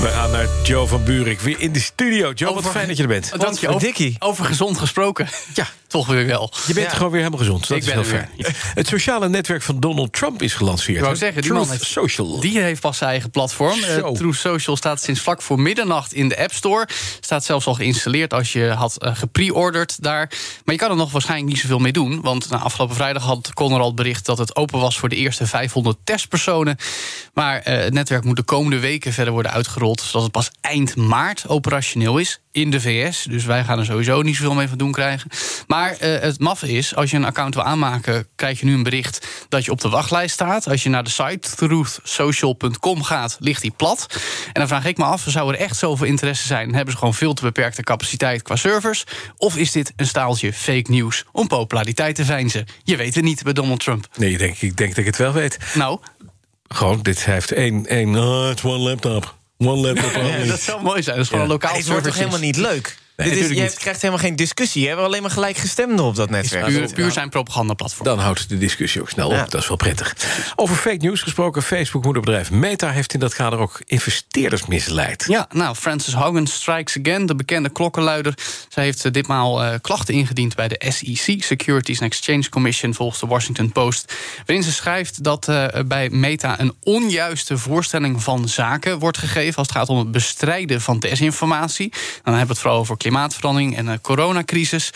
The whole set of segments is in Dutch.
We gaan naar Joe van Buurik weer in de studio. Joe, wat fijn dat je er bent. Dank je. Over, over gezond gesproken. Ja. Toch weer wel. Je bent Ja. gewoon weer helemaal gezond. Dat Ik is ben heel fijn. Het sociale netwerk van Donald Trump is gelanceerd. Ik wou hè? zeggen, die Truth man heeft- Social. Die heeft pas zijn eigen platform. Eh. Truth Social staat sinds vlak voor middernacht in de App Store. Staat zelfs al geïnstalleerd als je had eh, gepre-orderd daar. Maar je kan er nog waarschijnlijk niet zoveel mee doen. Want nou, afgelopen vrijdag had Conrad bericht dat het open was voor de eerste 500 testpersonen. Maar eh, het netwerk moet de komende weken verder worden uitgerold. Zodat het pas eind maart operationeel is in de VS. Dus wij gaan er sowieso niet zoveel mee van doen krijgen. Maar eh, het maffe is, als je een account wil aanmaken... krijg je nu een bericht dat je op de wachtlijst staat. Als je naar de site truthsocial.com gaat, ligt die plat. En dan vraag ik me af, zou er echt zoveel interesse zijn... en hebben ze gewoon veel te beperkte capaciteit qua servers? Of is dit een staaltje fake news om populariteit te veinzen? Je weet het niet bij Donald Trump. Nee, ik denk, ik denk dat ik het wel weet. Nou, Gewoon, dit heeft één... één oh, it's one laptop. One laptop only. dat zou mooi zijn. Dat is gewoon Ja. een lokaal Dit wordt toch helemaal niet leuk? Nee, Dit is, natuurlijk je niet. krijgt helemaal geen discussie. Je hebt alleen maar gelijk gestemd op dat netwerk. Puur, puur zijn propagandaplatform. Dan houdt de discussie ook snel op. Dat is wel prettig. Over fake news gesproken. Facebook-moederbedrijf Meta heeft in dat kader ook investeerders misleid. Ja, nou, Frances Hogan strikes again, de bekende klokkenluider. Zij heeft eh, ditmaal eh, klachten ingediend bij de SEC, Securities and Exchange Commission, volgens de Washington Post. Waarin ze schrijft dat eh, bij Meta een onjuiste voorstelling van zaken wordt gegeven. als het gaat om het bestrijden van desinformatie. Dan hebben we het vooral over klimaatverandering en de coronacrisis.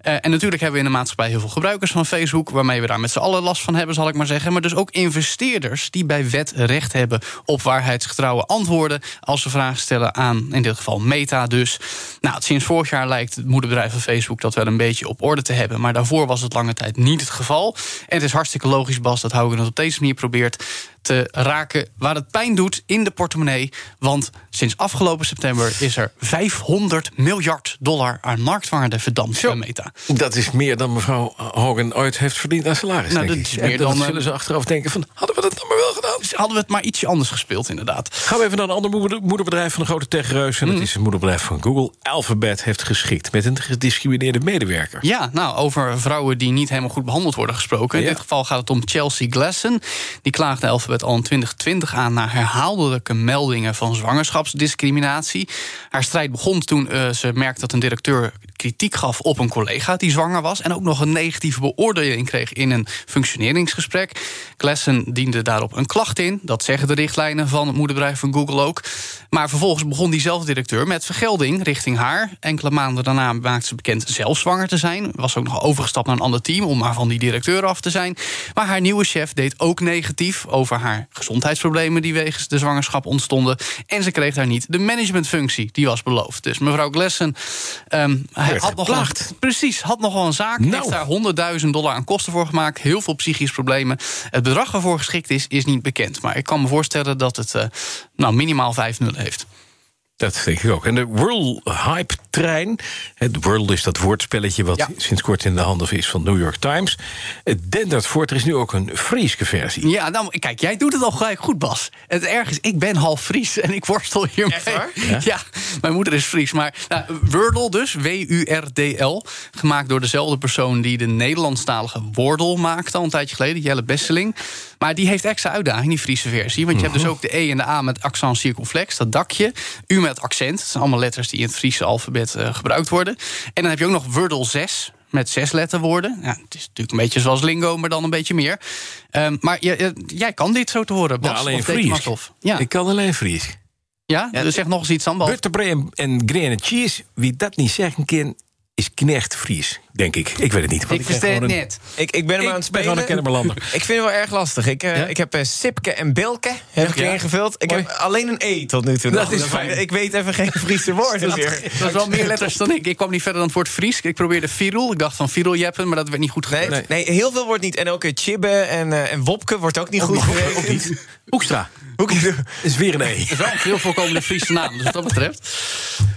Eh, en natuurlijk hebben we in de maatschappij heel veel gebruikers van Facebook, waarmee we daar met z'n allen last van hebben, zal ik maar zeggen. Maar dus ook investeerders die bij wet recht hebben op waarheidsgetrouwe antwoorden als ze vragen stellen aan, in dit geval Meta dus. Nou, sinds vorig jaar lijkt het moederbedrijf van Facebook dat wel een beetje op orde te hebben, maar daarvoor was het lange tijd niet het geval. En het is hartstikke logisch, Bas, dat Haugen het op deze manier probeert te raken waar het pijn doet in de portemonnee. Want sinds afgelopen september is er 500 miljard dollar aan marktwaarde verdampt bij Meta. Dat is meer dan mevrouw Hogan ooit heeft verdiend aan salaris. Nou, dat is meer En dan dan, eh, zullen ze achteraf denken van... hadden we dat dan maar wel gedaan? Dus hadden we het maar ietsje anders gespeeld, inderdaad. Gaan we even naar een ander moeder- moederbedrijf van een grote techreus. En dat is het moederbedrijf van Google. Alphabet heeft geschikt met een gediscrimineerde medewerker. Ja, nou, over vrouwen die niet helemaal goed behandeld worden gesproken. In dit geval gaat het om Chelsea Glasson. Die klaagde Alphabet al in 2020 aan... na herhaaldelijke meldingen van zwangerschapsdiscriminatie. Haar strijd begon toen eh, ze merkte dat een directeur kritiek gaf op een collega die zwanger was... en ook nog een negatieve beoordeling kreeg in een functioneringsgesprek. Glasson diende daarop een klacht in. Dat zeggen de richtlijnen van het moederbedrijf van Google ook. Maar vervolgens begon diezelfde directeur met vergelding richting haar. Enkele maanden daarna maakte ze bekend zelf zwanger te zijn. Was ook nog overgestapt naar een ander team om maar van die directeur af te zijn. Maar haar nieuwe chef deed ook negatief over haar gezondheidsproblemen die wegens de zwangerschap ontstonden. En ze kreeg daar niet de managementfunctie die was beloofd. Dus mevrouw Glessen Werd had nog wel, precies had nog wel een zaak. Nou. Heeft daar 100.000 dollar aan kosten voor gemaakt. Heel veel psychische problemen. Het bedrag waarvoor geschikt is, is niet bekend. Maar ik kan me voorstellen dat het eh, nou, minimaal 5 nullen heeft. Dat denk ik ook. En de World Hype Trein. Het World is dat woordspelletje wat Ja. sinds kort in de handen is van New York Times. Het dendert voort. Er is nu ook een Frieske versie. Ja, nou, kijk, jij doet het al gelijk goed, Bas. Het erg is, ik ben half Fries en ik worstel hiermee. Echt waar? Ja? mijn moeder is Fries. Maar nou, Wordle dus, W-U-R-D-L. Gemaakt door dezelfde persoon die de Nederlandstalige Wordle maakte... al een tijdje geleden, Jelle Besseling. Maar die heeft extra uitdaging, die Friese versie. Want je hebt dus ook de E en de A met accent circumflex, dat dakje. U met accent, dat zijn allemaal letters die in het Friese alfabet eh, gebruikt worden. En dan heb je ook nog Wordle 6 met zes letterwoorden. Ja, het is natuurlijk een beetje zoals lingo, maar dan een beetje meer. Ehm, maar je- je- jij kan dit zo te horen, Bas. Ja, alleen Fries. Ja, Ik kan alleen Fries. ja? dus zeg nog eens iets aan, Bas. Butterbrei en, en grain cheese. Wie dat niet zeggen kan, is knecht Fries. Denk ik. Ik weet het niet. Ik versta het net. Ik, ik ben hem Ik aan het ben gewoon een spelen. Kennemerlander. Ik vind het wel erg lastig. Ik, eh, Ja? ik heb eh, Sipke en Bilke heb ik Ja. erin gevuld. Ik heb alleen een E tot nu toe. Dat is fijn. Ik weet even geen Friese woorden meer. Dat is wel meer letters dan ik. Ik kwam niet verder dan het woord Fries. Ik probeerde Firul. Ik dacht van Firul jeppen, maar dat werd niet goed Nee, gebeurd. nee. heel veel wordt niet. En ook eh, Chibbe en, eh, en Wopke wordt ook niet goed gerekend. Hoekstra. Hoe- Is weer een E. Het is wel een veel voorkomende Friese naam, dus wat dat betreft.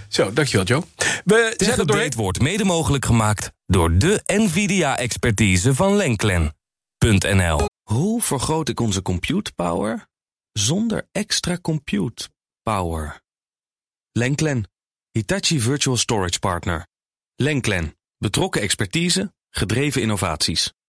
Zo, dankjewel Joe. We zijn er doorheen. Wordt mede mogelijk gemaakt door de NVIDIA-expertise van Lenklen.nl. Hoe vergroot ik onze compute power zonder extra compute Power. Lenklen, Hitachi Virtual Storage Partner. Lenklen, betrokken expertise, gedreven innovaties.